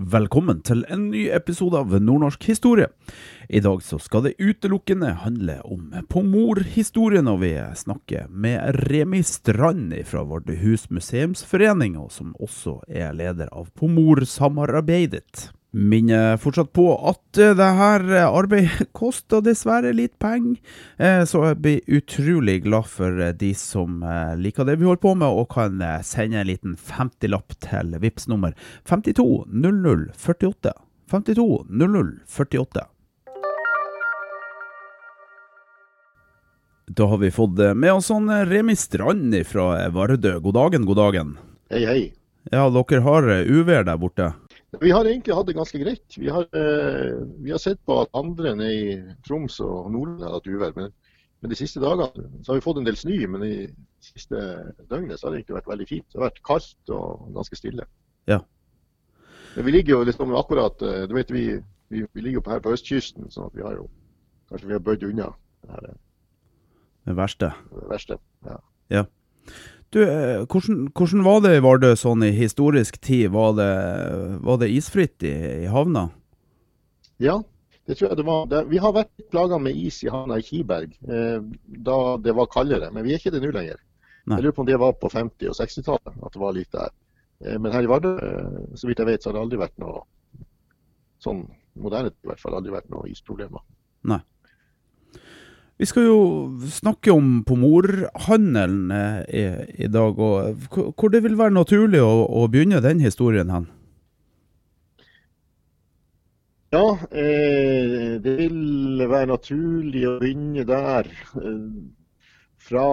Velkommen til en ny episode av Nordnorsk historie. I dag så skal det utelukkende handle om pomorhistorien, og vi snakker med Remi Strand fra Vardøhus museumsforening, og som også er leder av Pomorsamarbeidet. Minner fortsatt på at eh, det her arbeidet koster dessverre litt penger, eh, så jeg blir utrolig glad for eh, de som liker det vi holder på med, og kan sende en liten 50-lapp til VIPS nummer 520048. 520048. Da har vi fått med oss sånn Remi Strand fra Vardø. God dagen, god dagen. Hei, hei. Ja, dere har uvær der borte? Vi har egentlig hatt det ganske greit. Vi har, eh, vi har sett på at andre nede i Troms og Nordland har hatt uvær. Men, men, de siste dagene så har vi fått en del snø. Men de siste døgnet så har det egentlig vært veldig fint. Det har vært kaldt og ganske stille. Ja. Men vi ligger jo liksom akkurat eh, du vet, vi, vi, vi ligger jo her på østkysten, så vi har jo kanskje vi har bøyd unna det her. Det verste. Det verste, ja. ja. Du, eh, hvordan, hvordan, var det i Vardø sånn i historisk tid? Var det, var det isfritt i, i, havna? Ja, det tror jeg det var. Det, vi har vært plaga med is i havna i Kiberg eh, da det var kaldere, men vi er ikke det nå lenger. Nei. Jeg lurer på om det var på 50- og 60-tallet at det var litt der. Eh, men her i Vardø, eh, så vidt jeg vet, så har det aldri vært noe sånn moderne i hvert fall, aldri vært noe isproblemer. Nei. Vi skal jo snakke om pomorhandelen eh, i, i, dag, og hvor det vil være naturlig å, å begynne den historien hen? Ja, eh, det vil være naturlig å begynne der. Eh, fra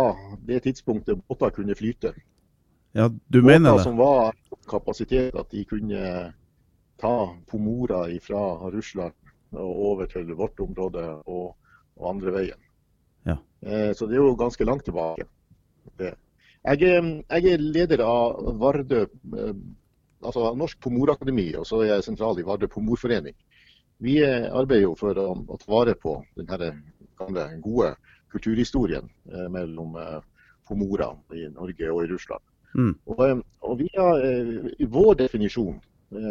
det tidspunktet båter kunne flyte. Ja, du båter mener det? som var kapasitet at de kunne ta pomora fra Russland og over til vårt område og, og andre veien. Eh, så det er jo ganske langt tilbake. Jeg er, jeg, er, leder av Vardø, eh, altså Norsk Pomorakademi, og så er jeg sentral i Vardø Pomorforening. Vi eh, arbeider jo for å, ta vare på den gode kulturhistorien mellom pomora i Norge og i Russland. Mm. Og, og, vi har, Vår definisjon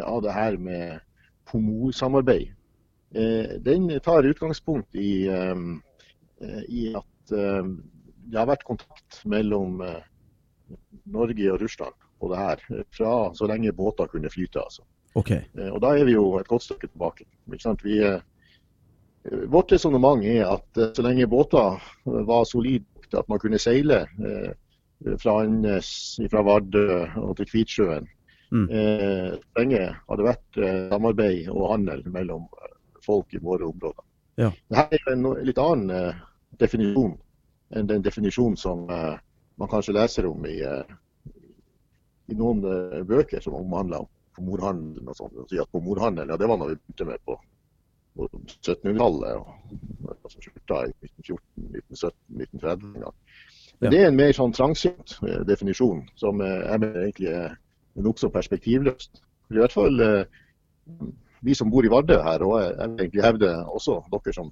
av det her med pomorsamarbeid, den tar utgangspunkt i i at det har vært kontakt mellom eh, Norge og Russland på det her fra så lenge båter kunne flyte. altså. Okay. Og Da er vi jo et godt stykke tilbake. Vi, vårt resonnement er at så lenge båter var solide til at man kunne seile fra Andes, fra Vardø og til Kvitsjøen, mm. så lenge har det vært samarbeid og handel mellom folk i våre områder. Ja. Dette er en litt annen definisjon enn den definisjonen som uh, man kanskje leser om i, uh, i noen bøker som omhandler pomorhandelen og sånn. Si at pomorhandelen, ja, det var noe vi begynte med på, på 1700-tallet og altså, slutta i 1914, 1917, 1930 en gang. Men det er en mer sånn trangsynt definisjon som jeg mener egentlig er nokså perspektivløst. I hvert fall vi som bor i Vardø her, og jeg vil egentlig hevde også dere som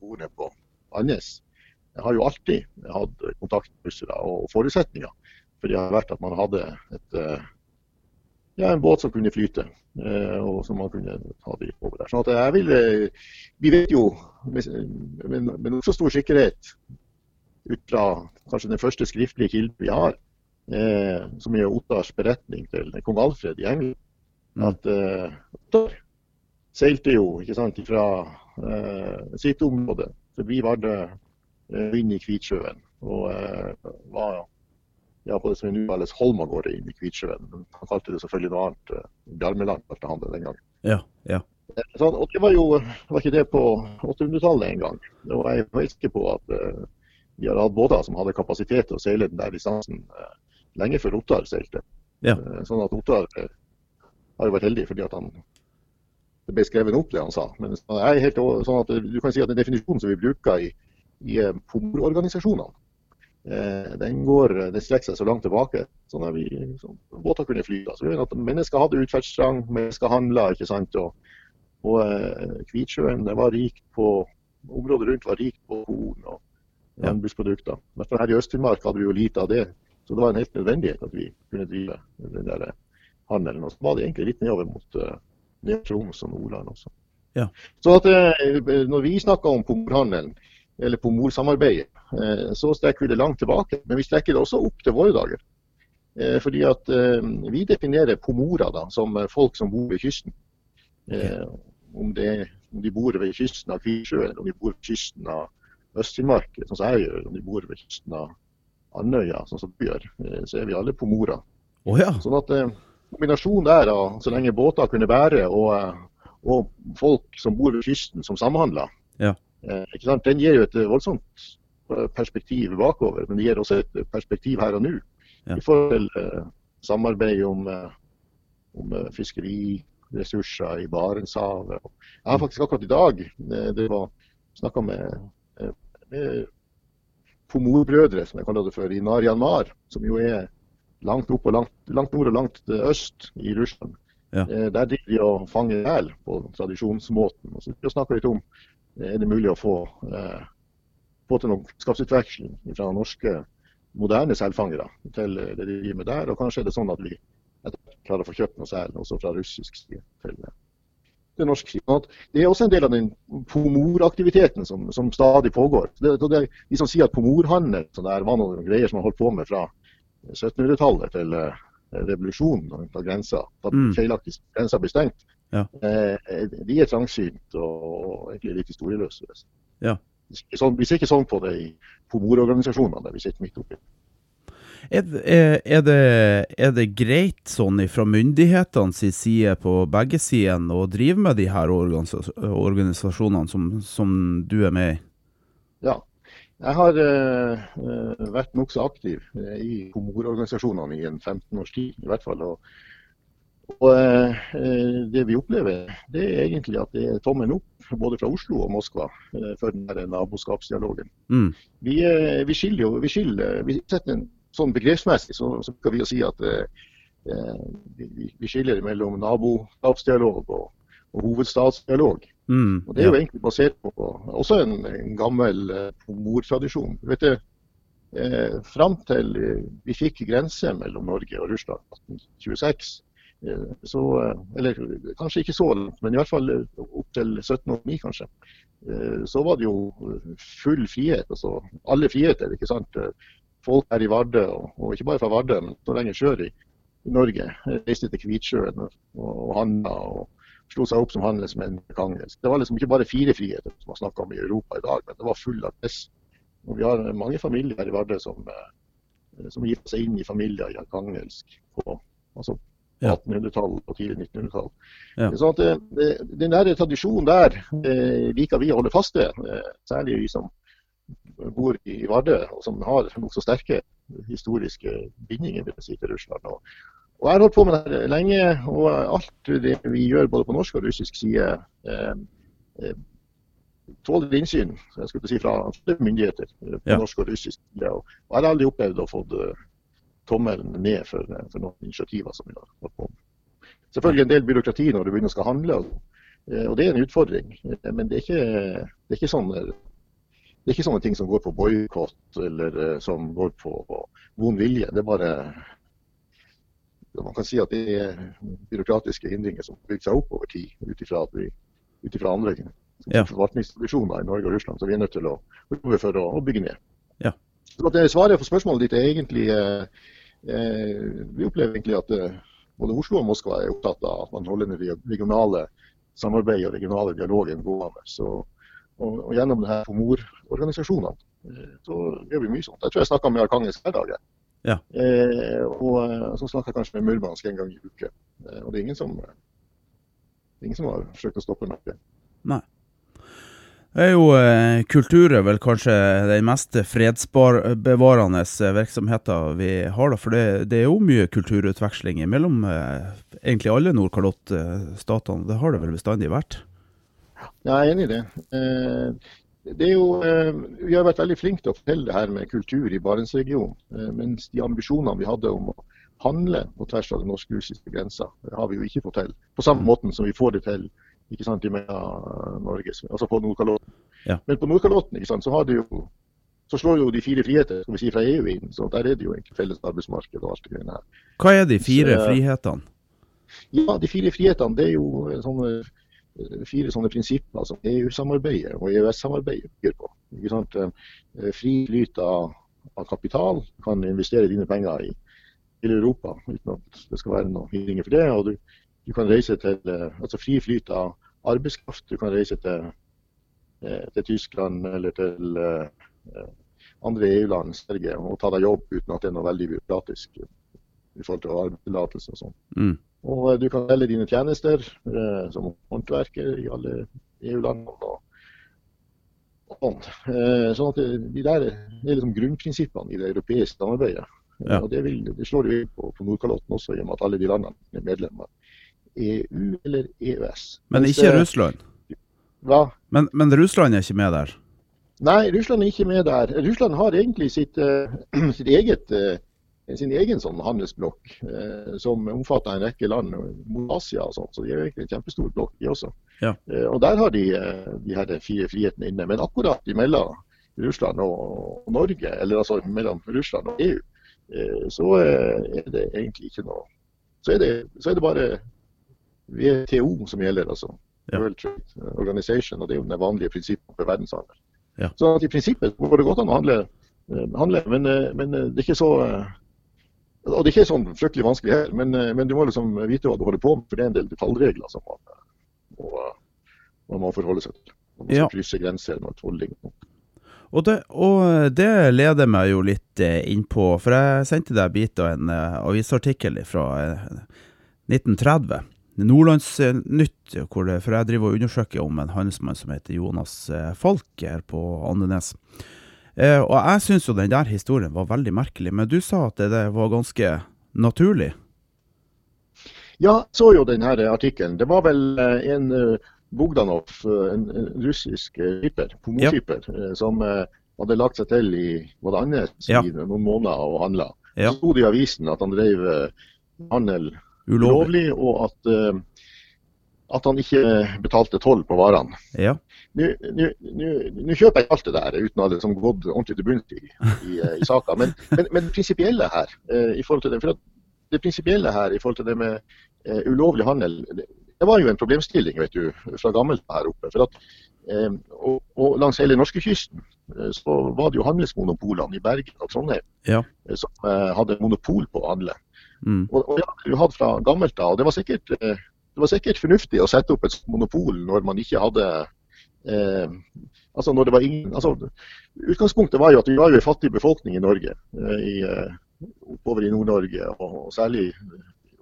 bor nede på Andes, jeg har jo alltid hatt kontaktbussere og forutsetninger for det har vært at man hadde et, eh, ja, en båt som kunne flyte, eh, og som man kunne ta de over der. Sånn at jeg vil, eh, Vi vet jo med, med, med nokså stor sikkerhet ut fra kanskje den første skriftlige kilden vi har, eh, som er Ottars beretning til kong Alfred i England, mm. at eh, Ottar seilte jo ikke sant, fra eh, sitt område forbi vi eh, inn i Kvitsjøen. Og eh, var ja, på det som nå kalles Holmagården inn i Kvitsjøen. Han kalte det selvfølgelig noe annet. Eh, Bjarmeland kalte han det den gangen. Ja, ja. Sånn, og det var jo var ikke det på 800-tallet en gang. Og jeg er sikker på at uh, vi har hatt båter som hadde kapasitet til å seile den der distansen uh, lenge før Ottar seilte. Ja. Uh, Sånn at Ottar eh, har jo vært heldig fordi at han det ble skrevet opp det han sa. Men jeg er helt sånn at du kan si at den definisjonen som vi bruker i, i eh, eh, den går, den strekker seg så langt tilbake sånn at vi, sånn, båter kunne fly. Da. Så vi at Mennesker hadde utferdstrang, mennesker handla, ikke sant. Og, og eh, Kvitsjøen det var rikt på Området rundt var rikt på korn og landbruksprodukter. I hvert fall her i Øst-Finnmark hadde vi jo lite av det. Så det var en helt nødvendighet at vi kunne drive den der eh, handelen. Og så var det egentlig litt nedover mot uh, er Troms og Nordland også. Ja. Så at eh, når vi snakker om pomorhandelen, eller pomorsamarbeidet, eh, så strekker vi det langt tilbake. Men vi strekker det også opp til våre dager. Eh, fordi at vi definerer pomorer da, som folk som bor ved kysten. Eh, om, det, om de bor ved kysten av Kvitsjø, eller om de bor ved kysten av Øst-Finnmark, sånn som jeg gjør, om de bor ved kysten av Andøya, sånn som du gjør, så er vi alle pomorer. Oh, ja. Sånn at kombinasjonen der, så lenge båter kunne bære, og, eh, og folk som bor ved kysten som samhandler, Ja. eh, den gir jo et voldsomt eh, perspektiv bakover, men det gir også et perspektiv her og nå. Ja. I forhold til samarbeid om, om eh, fiskeriressurser i Barentshavet. Jeg har faktisk akkurat i dag det var snakka med, med pomorbrødre, som jeg kaller det for, i Naryan-Mar, som jo er langt opp og langt, langt nord og langt øst i Russland. Ja. Eh, Der driver de og fanger hæl på tradisjonsmåten. Og så snakker litt om eh, er det mulig å få, eh, få til noen kunnskapsutveksling fra norske moderne selfangere til eh, det de driver med der. Og kanskje er det sånn at vi klarer å få kjøpt noe sel også fra russisk side til, det til norsk side. Sånn Det er også en del av den pomoraktiviteten som, som stadig pågår. Det, det, de som sier at pomorhandel sånn var noen greier som man holdt på med fra 1700-tallet til eh, revolusjonen da grensa da Mm. grensa ble stengt, Ja. eh, de er trangsynt og, egentlig litt historieløse. Ja. Sånn, vi ser ikke sånn på det i pomororganisasjonene der vi sitter midt oppi. Er, det- er, det, er det greit sånn fra myndighetenes side på begge sider å drive med de her organisasjonene som, som du er med i? Ja. Jeg har uh, vært nokså aktiv eh, i komororganisasjonene i en 15 års tid, i hvert fall. Og, og eh, det vi opplever, det er egentlig at det er tommelen opp både fra Oslo og Moskva uh, for den der naboskapsdialogen. Mm. Vi, vi skiller jo vi, skiller, vi setter en sånn begrepsmessig så, så skal vi jo si at vi, vi skiller mellom naboskapsdialog og, og hovedstadsdialog. Mm. Og Det er jo ja. egentlig basert på også en, en gammel eh, mortradisjon. Du eh, Fram til vi fikk grense mellom Norge og Russland 1826, eh, så, eh, eller kanskje ikke så langt, men i hvert fall eh, opp til 1709 kanskje, eh, så var det jo full frihet. altså Alle friheter. ikke sant? Folk her i Vardø, og, og ikke bare fra Vardø, men så lenger sør i, i Norge, reiste til Kvitsjøen og, og Hanna. og slo seg opp som handelsmenn med Kangnes. Det var liksom ikke bare fire friheter som man snakka om i Europa i dag, men det var full av press. Og vi har mange familier her i Vardø som, eh, som gifter seg inn i familier i arkangelsk på altså 1800-tallet og tidlig 1900-tall. Ja. Så at det, det, den der tradisjonen der eh, liker vi å holde fast ved, eh, særlig vi som bor i Vardø, og som har nokså sterke historiske bindinger vil jeg si, til Russland. Og, og Jeg har holdt på med det lenge, og alt det vi gjør både på norsk og russisk side, eh, eh, tåler innsyn jeg skulle si, fra andre myndigheter eh, på Ja. norsk og russisk side. Og, jeg har aldri opplevd å få eh, tommelen ned for, for noen initiativer som vi har holdt på med. Selvfølgelig en del byråkrati når du begynner å skal handle, og, og det er en utfordring. Men det er ikke, det er ikke sånne det er ikke sånne ting som går på boikott eller eh, som går på, vond vilje. Det er bare Man kan si at det er byråkratiske hindringer som bygger seg opp over tid ut ifra andre Ja. forvaltningstradisjoner i Norge og Russland som vi er nødt til å jobbe for å, bygge ned. Ja. Så at Svaret på spørsmålet ditt er egentlig eh, eh, Vi opplever egentlig at eh, både Oslo og Moskva er opptatt av at man holder den regionale samarbeidet og regionale dialogen gående. Så, og, og gjennom det her pomororganisasjonene eh, så gjør vi mye sånt. Jeg tror jeg snakka med Arkhangelsk hver dag. Ja. Eh, og eh, så snakker jeg kanskje med Murmansk en gang i uke. Eh, og det er ingen som, det er ingen som har forsøkt å stoppe meg. Nei. er jo eh, Kultur er vel kanskje den mest fredsbevarende virksomheten vi har. da, For det, det er jo mye kulturutveksling mellom eh, egentlig alle Nordkalottstatene. Det har det vel bestandig vært? Jeg er enig i det. Eh, det er jo, eh, vi har vært veldig flinke til å fortelle det her med kultur i Barentsregionen. Eh, mens de ambisjonene vi hadde om å handle på tvers av den norsk-russiske grensa, har vi jo ikke fått til. På samme måten som vi får det til ikke sant, i Norge, altså på Nordkalotten. Ja. Men på Nordkalotten ikke sant, så, har det jo, så slår jo de fire friheter skal vi si, fra EU inn. så Der er det jo egentlig felles arbeidsmarked og alt det greiene her. Hva er de fire Så- frihetene? Ja, De fire frihetene det er jo sånne, fire sånne prinsipper som EU-samarbeidet og EØS-samarbeidet bygger på. Sant? Eh, Fri flyt av, av kapital. Kan investere dine penger i hele Europa uten at det skal være noe hindringer for det. og du, du kan reise til eh, altså Fri flyt av arbeidskraft. Du kan reise til, eh, til Tyskland eller til eh, eh, andre EU-land, Sverige, og ta deg jobb uten at det er noe veldig byråkratisk i forhold til arbeidstillatelse og sånn. Mm. Og eh, du kan velge dine tjenester eh, som håndverker i alle EU-landene. sånn. Eh, sånn at de der er liksom grunnprinsippene i det europeiske samarbeidet. Eh, Ja. Og det, vil, det slår jo inn på, på Nordkalotten også, i og med at alle de landene er medlemmer. EU eller EØS. Men ikke Mens, Russland? Hva? Men, men Russland er ikke med der? Nei, Russland er ikke med der. Russland har egentlig sitt, uh, sitt eget, eh, sin egen sånn handelsblokk, eh, som omfatter en rekke land mot Asia og sånt. Så de er egentlig en kjempestor blokk, de også. Ja. Eh, og der har de eh, de her fire frihetene inne. Men akkurat imellom Russland og Norge, eller altså mellom Russland og EU, eh, så eh, er det egentlig ikke noe Så er det, så er det bare WTO som gjelder, altså. Ja. World Trade Organization, og det er jo den vanlige prinsippet for verdenshandel. Ja. Så at i prinsippet går det godt an å handle, eh, handle men, men det er ikke så og Det er ikke sånn fryktelig vanskelig her, men, eh, men du må liksom vite hva du holder på med. For det er en del detaljregler som man, eh, må, man må forholde seg til. Man skal Ja. krysse grenser når tolling og det, og det leder meg jo litt innpå, inn på For jeg sendte deg bit av en eh, avisartikkel fra eh, 1930. Nordlandsnytt, for jeg driver og undersøker om en handelsmann som heter Jonas eh, Falk her på Andenes. Eh, og jeg syns jo den der historien var veldig merkelig, men du sa at det, var ganske naturlig. Ja, jeg så jo denne artikkelen. Det var vel eh, en eh, Bogdanov, eh, en, russisk eh, skipper, pomorskipper, eh, som hadde lagt seg til i var det Ja. i noen måneder og handla. Ja. Så sto det i avisen at han drev handel Ulovlig. og at, at han ikke betalte toll på varene. Ja. Nå kjøper jeg alt det der uten å ha liksom gått ordentlig til bunns i, i, eh, i saka. Men, men, men det prinsipielle her eh, i forhold til det, for det prinsipielle her i forhold til det med eh, ulovlig handel, det, det var jo en problemstilling vet du, fra gammelt her oppe. for at eh, og, og langs hele norskekysten eh, så var det jo handelsmonopolene i Bergen og Trondheim Ja. eh, som hadde monopol på å handle. Mm. Og, og ja, du hadde fra gammelt da, og Det var sikkert, det var sikkert fornuftig å sette opp et monopol når man ikke hadde eh, altså når det var ingen, altså Utgangspunktet var jo at vi var jo en fattig befolkning i Norge. Eh, i, eh, oppover i Nord-Norge, og, og særlig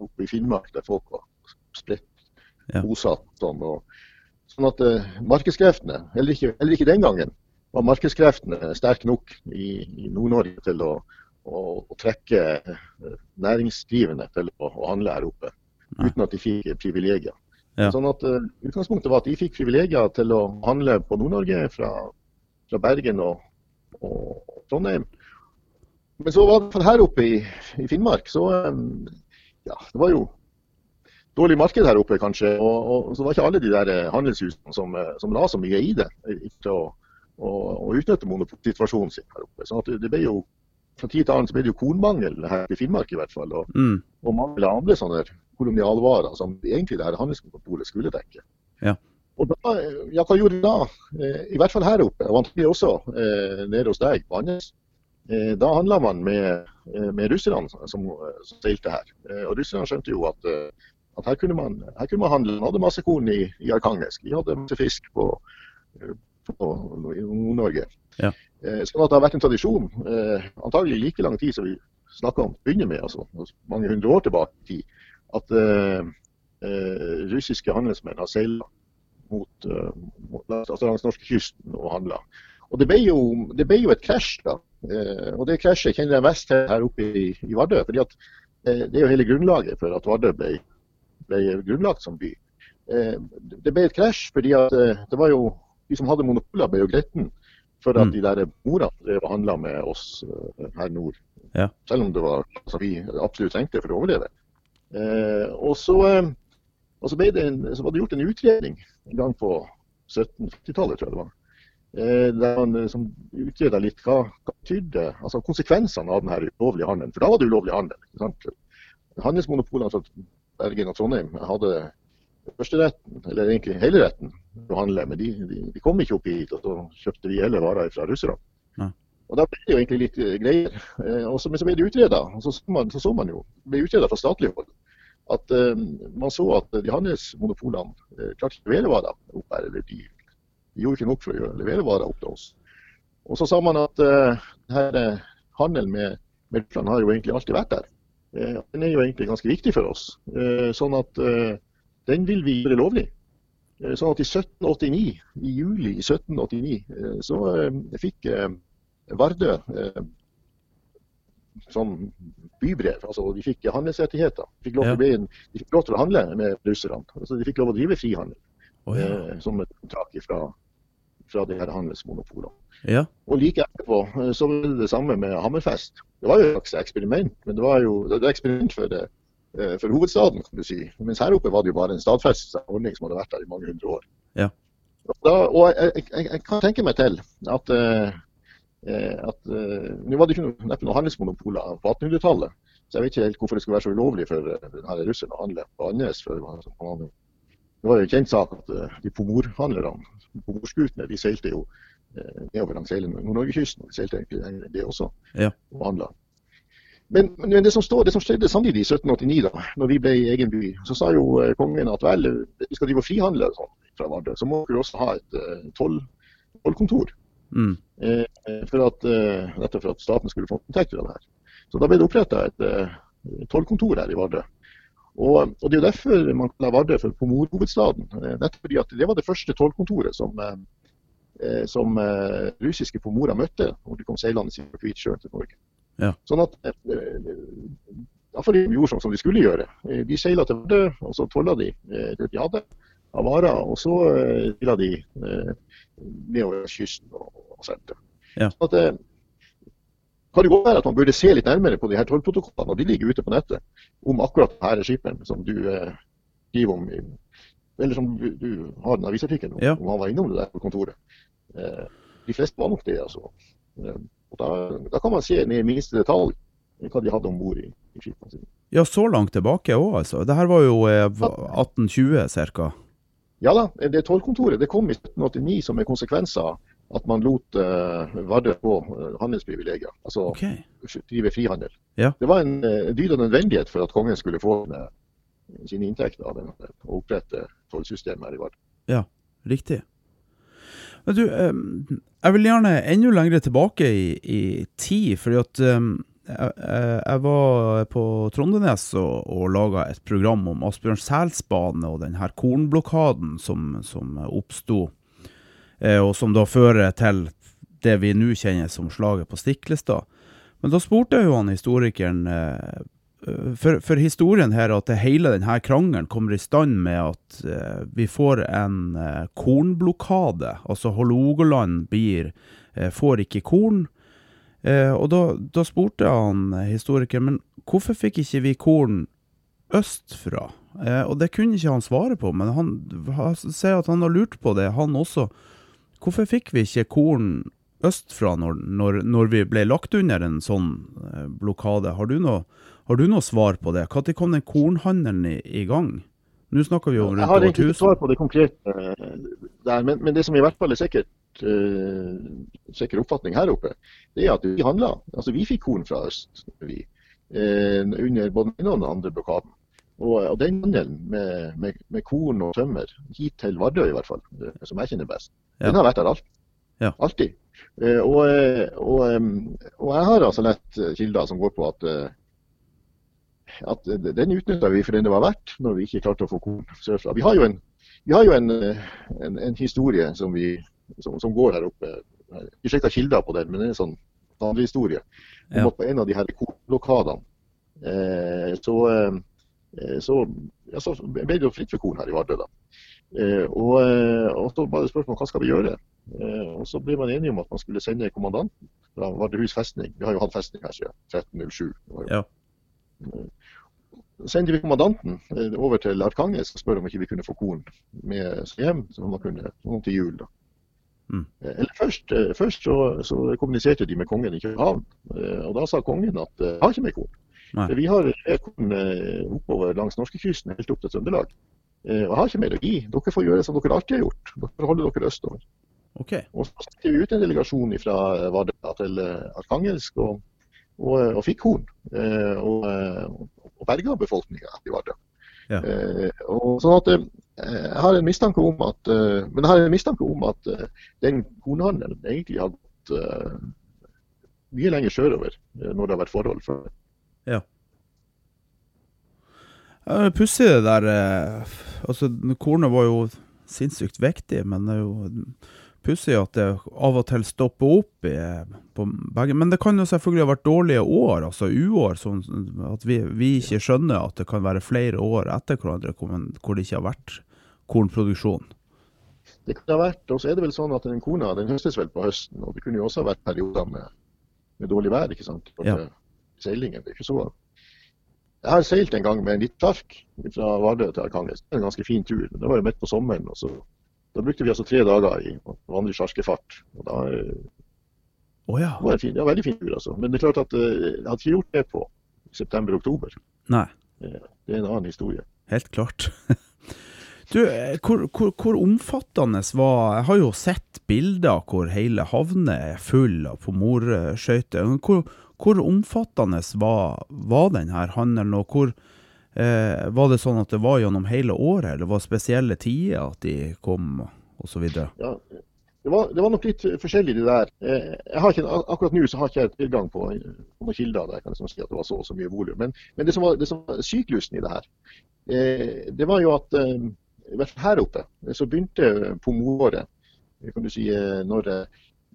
oppe i Finnmark, der folk var spredt Ja. bosatt. Sånn, og, sånn at eh, markedskreftene, eller ikke, heller ikke den gangen, var markedskreftene sterke nok i, i Nord-Norge til å, å, å trekke eh, næringsdrivende til å, å handle her oppe. Uten at de fikk privilegier. Ja. Sånn at uh, Utgangspunktet var at de fikk privilegier til å handle på Nord-Norge fra, fra Bergen og, og Trondheim. Men så var det her oppe i, i Finnmark, så um, ja, det var jo dårlig marked her oppe, kanskje. Og, og så var ikke alle de der eh, handelshusene som, som la så mye i det til å, å, å utnytte monopolsituasjonen sin her oppe. Sånn at det, det ble jo fra tid til annen så ble det jo kornmangel her i Finnmark i hvert fall. Og, Mm. og mangel av andre sånne kolonialvarer som egentlig det her handelskontoret skulle dekke. Ja. Og da, ja, hva gjorde de da? Eh, I hvert fall her oppe, og antagelig også eh, nede hos deg på Andes. Eh, da handla man med, med russerne som, som seilte her. Eh, og russerne skjønte jo at, at her, kunne man, her kunne man handle. Man hadde masse korn i, i Arkangelsk. Vi hadde masse fisk på, på, Nord-Norge. Ja. Sånn at det har vært en tradisjon, antagelig like lang tid som vi snakka om begynner med, altså mange hundre år tilbake i tid, at eh, eh, russiske handelsmenn har seila mot, uh, mot altså langs norskekysten og handla. Og det ble, jo, det ble jo et krasj, da. Eh, og det krasjet kjenner jeg mest til her oppe i, i Vardø. fordi at uh, Det er jo hele grunnlaget for at Vardø ble, ble grunnlagt som by. det ble et krasj fordi at det var jo de som hadde monopoler, ble jo gretten for at mm. de der mora drev og handla med oss her nord. Ja. Selv om det var altså, vi absolutt trengte for å overleve. Eh, og, så, eh, og så, en, så, var det gjort en utredning en gang på 1750-tallet, tror jeg det var. Eh, der man liksom utreda litt hva, hva tydde, altså konsekvensene av denne ulovlige handelen. For da var det ulovlig handel. ikke sant? Handelsmonopolene fra Bergen og Trondheim hadde førsteretten, eller egentlig hele retten, å handle. Men de, de, de, kom ikke opp hit, og så kjøpte vi hele varer fra russerne. Og Da ble det jo egentlig litt greier. Uh, og så, men så ble det utreda. Så så man, så man jo, ble utreda fra statlig hold at uh, man så at de handelsmonopolene uh, klarte ikke å levere varer opp her. Eller de, de, gjorde ikke nok for å levere varer opp til oss. Og så sa man at denne handelen med, med har jo egentlig alltid vært der. den er jo egentlig ganske viktig for oss. sånn at den vil vi gjøre lovlig. Sånn at i 1789, i juli 1789 så fikk Vardø eh, sånn bybrev. altså De fikk handelsrettigheter. De fikk, lov, ja. de fikk lov til å handle med russerne. Altså, de fikk lov å drive frihandel oh, ja. eh, som et tak fra, fra de her handelsmonopolene. Ja. Og like etterpå eh, så var det det samme med Hammerfest. Det var jo et slags eksperiment, men det var jo det var eksperiment for, eh, for hovedstaden, kan du si. Mens her oppe var det jo bare en stadfestet ordning som hadde vært der i mange hundre år. Ja. Da, og jeg, jeg, jeg, kan tenke meg til at Eh, at uh, Nå var det ikke noe, neppe noe handelsmonopoler på 1800-tallet, så jeg vet ikke helt hvorfor det skulle være så ulovlig for uh, denne russeren å handle på Andenes. Det var jo en kjent sak at de pomorhandlerne, pomorskutene, de seilte jo nedover langs hele Nord-Norgekysten. De seilte egentlig det også, ja. og handla. Men, men det, som står, det, som skjedde samtidig i 1789, da når vi ble i egen by, så sa jo kongen at vel, vi skal drive og frihandle sånn, fra Vardø, så må vi også ha et tollkontor. Mm. Eh, for at, dette eh, for at staten skulle få inntekter av det her. Så da ble det oppretta et eh, tollkontor her i Vardø. Og, og, Det er jo derfor man kaller Vardø for pomorhovedstaden. Nettopp fordi at det var det første tollkontoret som, eh, som eh, russiske pomorer møtte når de kom seilende fra Kvitsjøen til Norge. Ja. Sånn at eh, Iallfall de gjorde som de skulle gjøre. De seila til Vardø, og så tolla de det de hadde av varer. Og så seila de nedover kysten og, sendte. Ja. Så at, eh, kan det godt være at man burde se litt nærmere på de her tollprotokollene, og de ligger ute på nettet, om akkurat denne skipperen som du eh, skriver om, eller som du, har den avisartikkelen om, ja. om han var innom det der på kontoret. Eh, de fleste var nok det, altså. Eh, og da, da, kan man se ned i minste detalj hva de hadde om bord i, i skipene sine. Ja, så langt tilbake òg, altså. Det her var jo eh, 1820 ca. Ja da, det tollkontoret det kom i 1789 som en konsekvens av at man lot uh, Vardø få uh, handelsprivilegier. Altså okay. drive frihandel. Ja. Det var en uh, dyd og nødvendighet for at kongen skulle få uh, sine inntekter av den, og opprette tollsystemet her i Vardø. Ja, riktig. Men du, um, jeg vil gjerne enda lenger tilbake i, i tid. fordi at um, jeg, var på Trondenes og, og laga et program om Asbjørn Selsbane og den her kornblokaden som, som oppsto, eh, og som da fører til det vi nå kjenner som slaget på Stiklestad. Men da spurte jeg jo han historikeren eh, for, for, historien her at hele denne krangelen kommer i stand med at eh, vi får en kornblokade. Altså Hålogaland blir, får ikke korn. Eh, og da, da, spurte han historikeren men hvorfor fikk ikke vi korn østfra? Eh, og det kunne ikke han svare på, men han, han sier at han har lurt på det, han også. Hvorfor fikk vi ikke korn østfra når, når, når vi ble lagt under en sånn eh, blokade? Har du, noe, har du noe svar på det? Når kom den kornhandelen i, i gang? Nå snakker vi om rundt over 1000. Jeg har ikke svar på det konkrete uh, der, men, men, det som i hvert fall er sikkert, uh, sikker oppfatning her oppe, det er at vi handla. Altså, vi fikk korn fra øst vi, uh, under både den og den andre blokaden. Og, den handelen med, med, med, korn og tømmer, hit til Vardø i hvert fall, som jeg kjenner best, ja. den har vært der alt. Ja. alltid. Og, og, og, jeg har altså lett kilder som går på at at den utnytta vi for den det var verdt, når vi ikke klarte å få korn sørfra. Vi har jo en, vi har jo en, en, en historie som, vi, som, som, går her oppe. Vi sjekka kilder på den, men det er en sånn andre historie. Ja. på en av de her kornblokadene eh, så, eh, så, ja, så, ble det jo fritt for korn her i Vardø. da. Eh, og, og, så var det spørsmål hva skal vi gjøre. og Så ble man enige om at man skulle sende kommandanten fra Vardøhus festning. Vi har jo hatt festning her siden 1307. Ja. sendte vi kommandanten over til Arkanges og spør om ikke vi kunne få korn med hjem så man kunne, noen til jul. da. Mm. Eller først, først så, så, kommuniserte de med kongen i København, og da sa kongen at jeg har ikke mer korn. Nei. Vi har korn oppover langs norskekysten helt opp til Trøndelag. Eh, og jeg har ikke mer å gi. Dere får gjøre som dere alltid har gjort. Dere holder dere østover. Okay. Og så sendte vi ut en delegasjon fra Vardø til eh, Arkangelsk og, og, eh, og fikk horn. Og, og berga befolkninga i Vardø. Ja. Og sånn at jeg har en mistanke om at men jeg har en mistanke om at den kornhandelen egentlig har gått mye lenger sørover når det har vært forhold for. Ja. Pussig det der eh, Altså, kornet var jo sinnssykt viktig, men det er jo pussig at det av og til stopper opp i, på begge. Men det kan jo selvfølgelig ha vært dårlige år, altså uår. Sånn at vi, vi, ikke skjønner at det kan være flere år etter hverandre hvor det ikke har vært kornproduksjon. Det kan ha vært, og så er det vel sånn at den korna den høstes vel på høsten. Og det kunne jo også ha vært perioder med, med dårlig vær. ikke sant? For ja. Seilingen det er ikke så jeg har seilt en gang med en liten sjark fra Vardø til Arkangelsk. En ganske fin tur. men Det var jo midt på sommeren. og så, Da brukte vi altså tre dager i vanlig sjarkefart. Og da oh, ja. var det, fin, det var veldig fin tur, altså. Men det er klart at uh, jeg hadde ikke gjort det på september-oktober. Nei. Det er en annen historie. Helt klart. Du, eh, hvor, hvor, hvor, omfattende var Jeg har jo sett bilder hvor hele havnet er full av pomorskøyter. Hvor, hvor omfattende var, var denne handelen, og hvor eh, var det sånn at det var gjennom hele året, eller var det spesielle tider at de kom, osv.? Ja, det var, det var, nok litt forskjellig det der. Eh, ikke, akkurat nå så har jeg ikke tilgang på, noen kilder der jeg kan liksom si at det var så og så mye volum. Men, men, det som var, det var syklusen i det her, eh, det var jo at i hvert fall her oppe så begynte pomoåret kan du si, eh, når,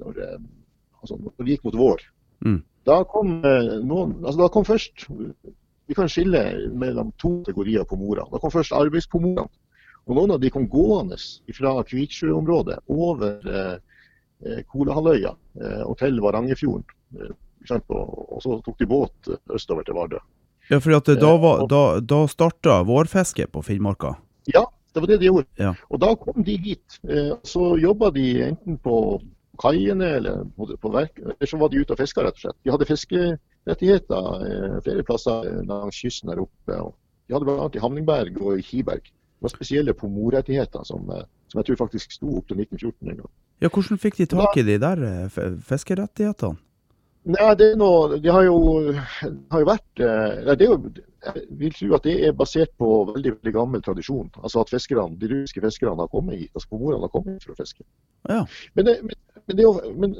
når, altså, når det gikk mot vår. Mm. Da kom, eh, noen, altså da kom først Vi kan skille mellom to kategorier på. Da kom først arbeidspomorene. Og noen av de kom gående fra Kvitsjøområdet over eh, eh Kolahalvøya eh, og til Varangerfjorden. Eh, og så tok de båt østover til Vardø. Ja, for at da, var, da, da starta vårfisket på Finnmarka? Ja, det var det de gjorde. Ja. Og da kom de hit. Så jobba de enten på kaiene eller på verk, eller så var de ute og fiska, rett og slett. De hadde fiskerettigheter eh, flere plasser langs kysten der oppe. De hadde bl.a. i Hamningberg og i Kiberg. Det var spesielle pomorrettigheter som, eh, som jeg tror faktisk sto opp til 1914 en gang. Ja, Hvordan fikk de tak i de der eh, fiskerettighetene? Nei, det er noe, De har jo, har jo vært nei, det jo, Jeg vil tro at det er basert på veldig veldig gammel tradisjon. Altså at fiskerne, De russiske fiskerne har kommet hit, altså pomorene har kommet hit for å fiske. Ja. Men, det, men men, det, men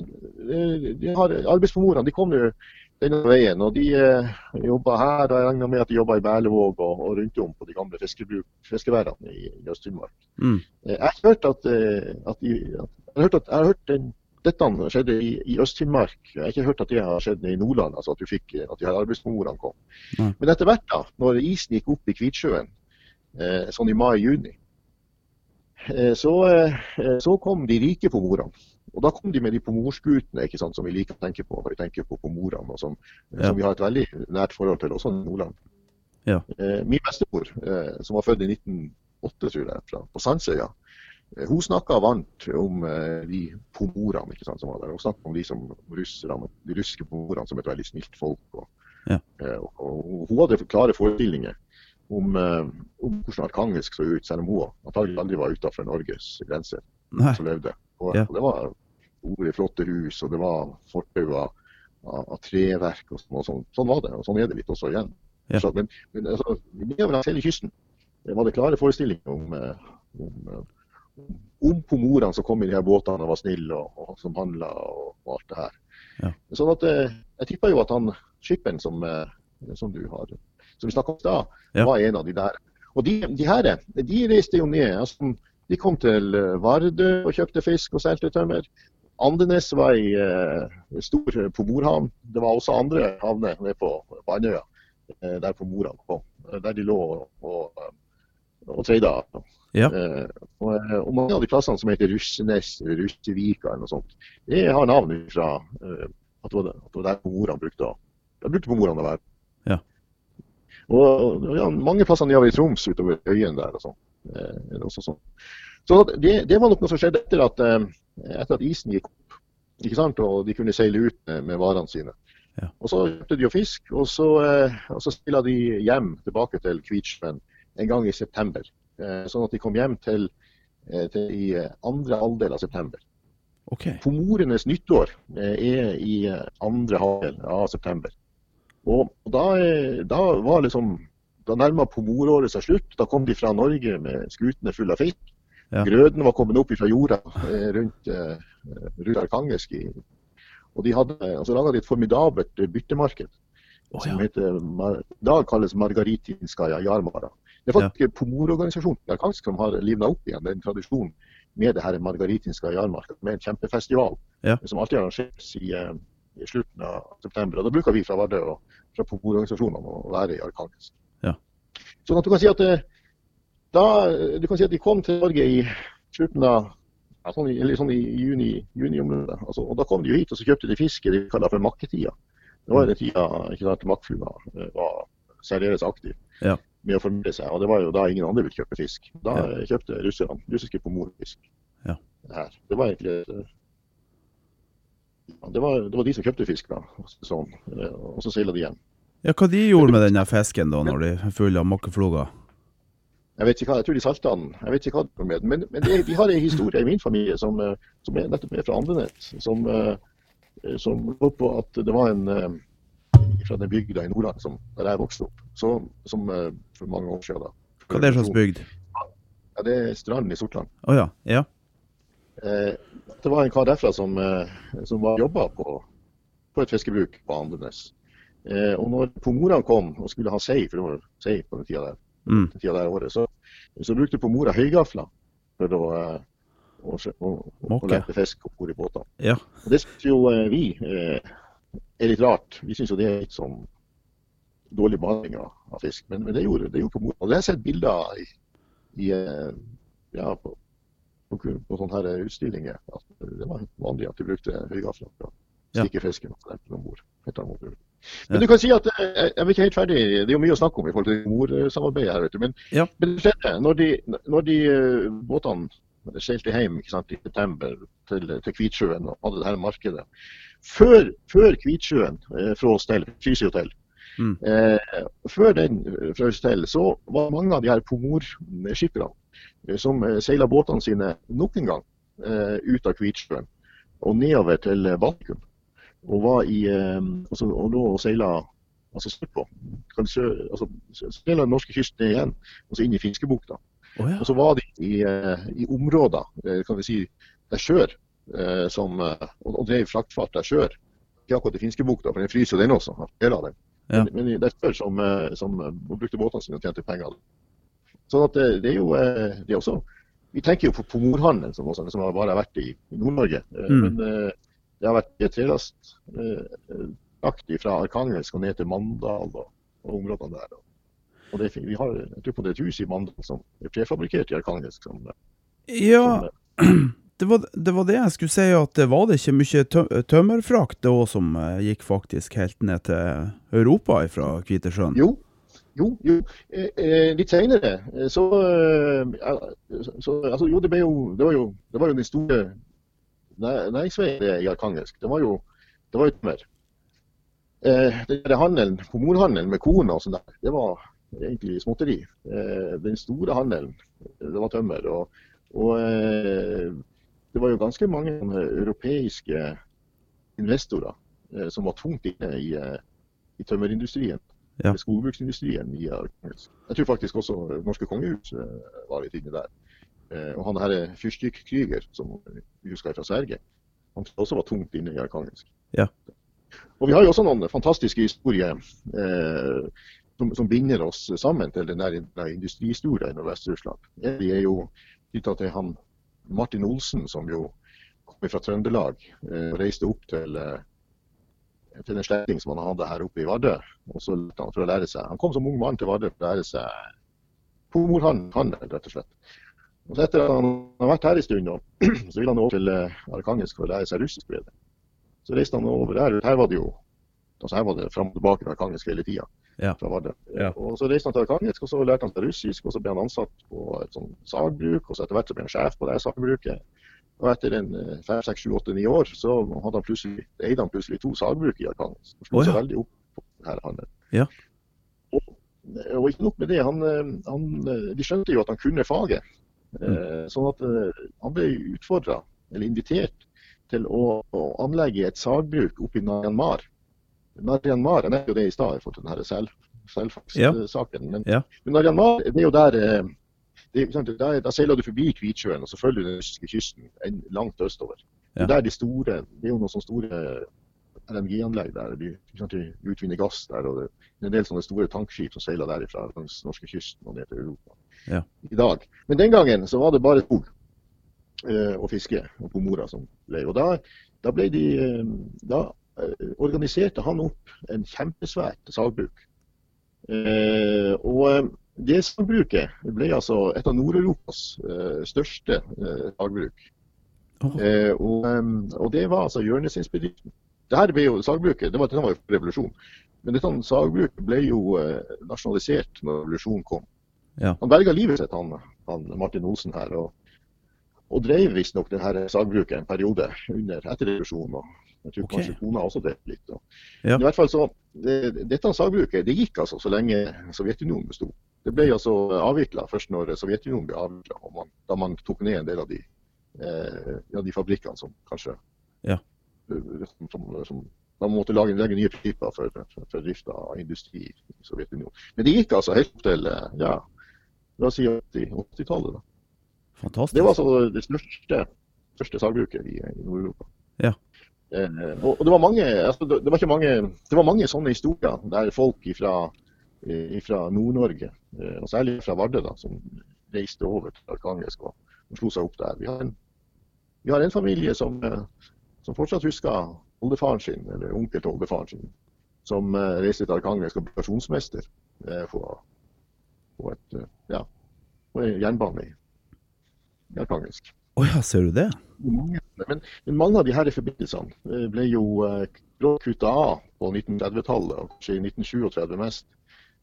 eh, de har, arbeidspomorene de kom jo denne veien. og De eh, jobba her. og Jeg regner med at de jobba i Berlevåg og, og, rundt om på de gamle fiskeværene i, i Øst-Finnmark. Mm. Eh, jeg har hørt at, at, de, at, jeg har hørt at jeg har hørt den, dette skjedde i, i Øst-Finnmark. Jeg har ikke hørt at det har skjedd i Nordland, altså at, du fikk, at de her arbeidsformorene kom. Ja. Men etter hvert, da, når isen gikk opp i Kvitsjøen, sånn i mai-juni, så, så kom de rike på mordene. Og Da kom de med de pomorskutene som vi liker å tenke på når vi tenker på pomorene, og som, ja. som, vi har et veldig nært forhold til også i Nordland. Ja. Eh, min bestemor, eh, som var født i 1908, tror jeg, fra, på Sandsøya, eh, hun snakka varmt om eh, de pomorene som var der. Hun snakka om de som russerne, de russiske pomorene som et veldig snilt folk. Og, ja. Eh, og, og, hun hadde klare forestillinger om, eh, om hvordan Arkangelsk så ut, selv om hun antagelig aldri var utenfor Norges grenser. Nei. Så levde. Og, og det var store, flotte hus, og det var fortau av, av, treverk. og sånn, og sånn. Sånn var det, og sånn er det litt også igjen. Ja. Så, men, men altså, nedover langs hele kysten var det klare forestillinger om, eh, om, om, på pomorene som kom i de her båtene og var snille, og, og som handla og, og, alt det her. Ja. Sånn at eh, Jeg tipper jo at han skipperen som, eh, som du har, som vi snakka om i stad, ja. var en av de der. Og de, de her de reiste jo ned. altså De kom til eh, Vardø og kjøpte fisk og solgte tømmer. Andenes var ei eh, stor pomorhavn. Det var også andre havner nede på, Andøya, der pomorene kom. Der de lå og, og, og treida. Ja. Uh, og, og, mange av de plassene som heter Russenes, Russevika eller noe sånt, det har navn fra var, at det var der morene brukte å De brukte pomorene å være. Ja. Og ja, mange plasser nedover i Troms utover øyen der og sånn. Uh, sånn. Så det, det, var nok noe som skjedde etter at, eh, etter at isen gikk opp. ikke sant? Og de kunne seile ut med, med varene sine. Ja. Og Så kjøpte de jo fisk, og så, eh, og så de hjem tilbake til Kvitsjøen en gang i september. Sånn at de kom hjem til, til i andre halvdel av september. Okay. Pomorenes nyttår er i andre halvdel av september. Og da, da var liksom da nærma pomoråret seg slutt. Da kom de fra Norge med skutene fulle av fisk. Ja. Grøden var kommet opp fra jorda eh, rundt, eh, rundt Arkangelsk. Og de hadde, altså laga et formidabelt byttemarked. Oh, ja. som heter, i dag kalles Margaritinskaja Jarmara. Det er faktisk ja. pomororganisasjonen i Arkangelsk som har livna opp igjen den tradisjonen med det her Margaritinskaja Jarmarka, med en kjempefestival ja. som alltid arrangeres i, eh, i, slutten av september. Og Da bruker vi fra Vardø og fra pomororganisasjonene å være i Arkansk. Ja. Sånn at du kan si at da, du kan si at de kom til Norge i slutten av ja, sånn, i, sånn i juni, juni altså, og Da kom de jo hit og så kjøpte de fisk de kaller for makketida. Det var den tida ikke sant, makkflua eh, var særdeles aktiv ja. Med å formere seg. og Det var jo da ingen andre ville kjøpe fisk. Da ja. kjøpte russerne russiske pomorfisk. Ja. Det, det var egentlig det var, det var, de som kjøpte fisk, da. Sånn, og så seila de hjem. Ja, Hva de gjorde med denne fisken da, når de fulgte av makkefloger? Jeg vet ikke hva, jeg tror de salta den. Jeg vet ikke hva de med Men, men det, vi har en historie i min familie som, eh, som er nettopp er fra Andenes. Som, eh, som går på at det var en eh, fra den bygda i Nordland som, der jeg vokste opp, så, som for mange år siden. da. Hva er det slags bygd? Ja, Det er Stranden i Sortland. Oh, ja. Ja. Eh, det var en kar derfra som, som var jobba på, på et fiskebruk på Andenes. Eh, og når pomorene kom og skulle ha sei, for det var sei på den tida der, mm. den tida der året, så, så brukte pomora høygafler for å, å, å, å lete fisk om bord i båtene. Ja. Og det skulle jo eh, vi eh, er litt rart. Vi syns jo det er litt sånn dårlig behandling av, fisk, men, men, det gjorde, det gjorde pomora. Og det har jeg sett bilder i, i eh, ja, på, på, på, sånne her utstillinger. At det var vanlig at de brukte høygafler for å stikke fisken om bord. Men du kan si at eh, jeg er ikke helt ferdig. Det er jo mye å snakke om i forhold til mor-samarbeidet her. vet du. Men, ja. men når de, når de uh, båtene seilte hjem sant, i september til, til Kvitsjøen og hadde det her markedet Før, før Kvitsjøen eh, fra oss til Fryshotell, mm. eh, før den fra oss til, så var mange av de her pomorskipperne eh, som uh, seila båtene sine nok en gang ut av Kvitsjøen og nedover til Baltikum og var i altså, og og seila altså sørpå. Altså, seila den norske kysten igjen, og så inn i Fiskebukta. Oh, ja. Og så var de i, eh, i områder eh, kan vi si, der sjør, som, og, drev fraktfart der sjør. Ikke akkurat i Finskebukta, for den fryser den også. Deler av den. Ja. Men, men er sjør som, som brukte båtene sine og tjente penger. Sånn at det, det er jo det er også Vi tenker jo på pomorhandelen, som, som har bare vært i, i Nord-Norge. Mm. Men det har vært trelast eh, fra Arkangelsk og ned til Mandal og, og områdene der. Og det, vi har jeg tror på det et hus i Mandal som er prefabrikkert i Arkangelsk. Som, ja, som, det, var, det var, det jeg skulle si, at det var det ikke mye tø tømmerfrakt da som eh, gikk faktisk helt ned til Europa fra Kvitesjøen? Jo, jo, jo. Eh, eh litt senere så, så altså, Jo, det, ble jo, det, var jo, det var jo den store næringsveien i Arkangelsk. Det var jo det var jo tømmer. Eh, den handelen, pomorhandelen med korn og sånn der, det var egentlig småtteri. Eh, den store handelen, det var tømmer. Og, og eh, det var jo ganske mange europeiske investorer eh, som var tungt inne i, i tømmerindustrien. Ja. Skogbruksindustrien i Arkangelsk. Jeg tror faktisk også norske kongehus eh, var litt inne der. Og han herre fyrstikk som vi husker fra Sverige, han også var tungt inne i arkangelsk. Ja. Og vi har jo også noen fantastiske historier eh, som, som, binder oss sammen til den der industristoria i Nordvest-Russland. De er jo knytta til han Martin Olsen, som jo kom fra Trøndelag eh, og reiste opp til, eh, til en slektning som han hadde her oppe i Vardø. Og så han for å lære seg. Han kom som ung mann til Vardø for å lære seg pomorhandel, rett og slett. Og så etter at han har vært her en stund, så ville han over til eh, Arkhangelsk for å lære seg russisk bedre. Så reiste han over der. Her var det jo altså her var det fram og tilbake Arkhangelsk hele tida. Ja. Ja. Og så reiste han til Arkhangelsk, og så lærte han seg russisk. Og så ble han ansatt på et sånn sagbruk, og så etter hvert så ble han sjef på det sagbruket. Og etter en eh, fem, seks, sju, åtte, ni år så hadde han plutselig, eide han plutselig to sagbruk i Arkhangelsk. Og slo oh, ja. seg veldig opp på denne handelen. Ja. Og, og ikke nok med det, han, eh, han, eh, de skjønte jo at han kunne faget. Mm. sånn at eh, han ble utfordra, eller invitert, til å, å anlegge et sagbruk oppe i Myanmar. Myanmar, jeg er jo det i stad i forhold til denne selv, selvfangstsaken. Men, Ja. men Myanmar, det er jo der eh, det, er- der, der seiler du forbi Kvitsjøen, og så følger du den russiske kysten en, langt østover. Det er de store, det er jo noen sånne store LNG-anlegg der. De, de utvinner gass der. og Det er en del sånne store tankskip som seiler derifra langs norskekysten og ned til Europa Ja. i dag. Men den gangen så var det bare skog eh, og fiske og pomora som ble. Og da, da ble de eh, Da eh, organiserte han opp en kjempesvært sagbruk. Eh, og eh, det sagbruket ble altså et av Nord-Europas eh, største eh, sagbruk. Oh. Eh, og, og det var altså hjørnesteinsbedriften. Det her ble jo sagbruket, det var, det var jo revolusjon. Men dette sagbruket ble jo eh, nasjonalisert når revolusjonen kom. Ja. Han berga livet sitt, han, han Martin Olsen her. Og, og drev visstnok det her sagbruket en periode under etter revolusjonen. Og jeg tror okay. kanskje kona også drev litt. Ja. I hvert fall så, det, Dette sagbruket det gikk altså så lenge Sovjetunionen besto. Det ble altså avvikla først når Sovjetunionen ble avvikla, da man tok ned en del av de, eh, ja, de fabrikkene som kanskje Ja. som, som, som, Man måtte lage, legge nye prinsipper for, for, for drift av industri i Sovjetunionen. Men det gikk altså helt opp til eh, ja, la oss si 80 80-tallet. da. Fantastisk. Det var altså det største, største sagbruket i, i Nord-Europa. Ja. Eh, og, det var mange altså, det, var ikke mange det var mange sånne historier der folk fra Nord-Norge, eh, og særlig fra Vardø, da, som reiste over til Arkangelsk og, og slo seg opp der. Vi har en, vi har en familie som, eh, som fortsatt husker oldefaren sin, eller onkel til oldefaren sin, som reiste til ble stasjonsmester eh, på, på, et, ja, på en jernbane i Arkangelsk. Å oh, ja, ser du det? Mange, men, men mange av de her forbindelsene eh, ble jo eh, kutta av på 1930-tallet, og kanskje i 1937 mest.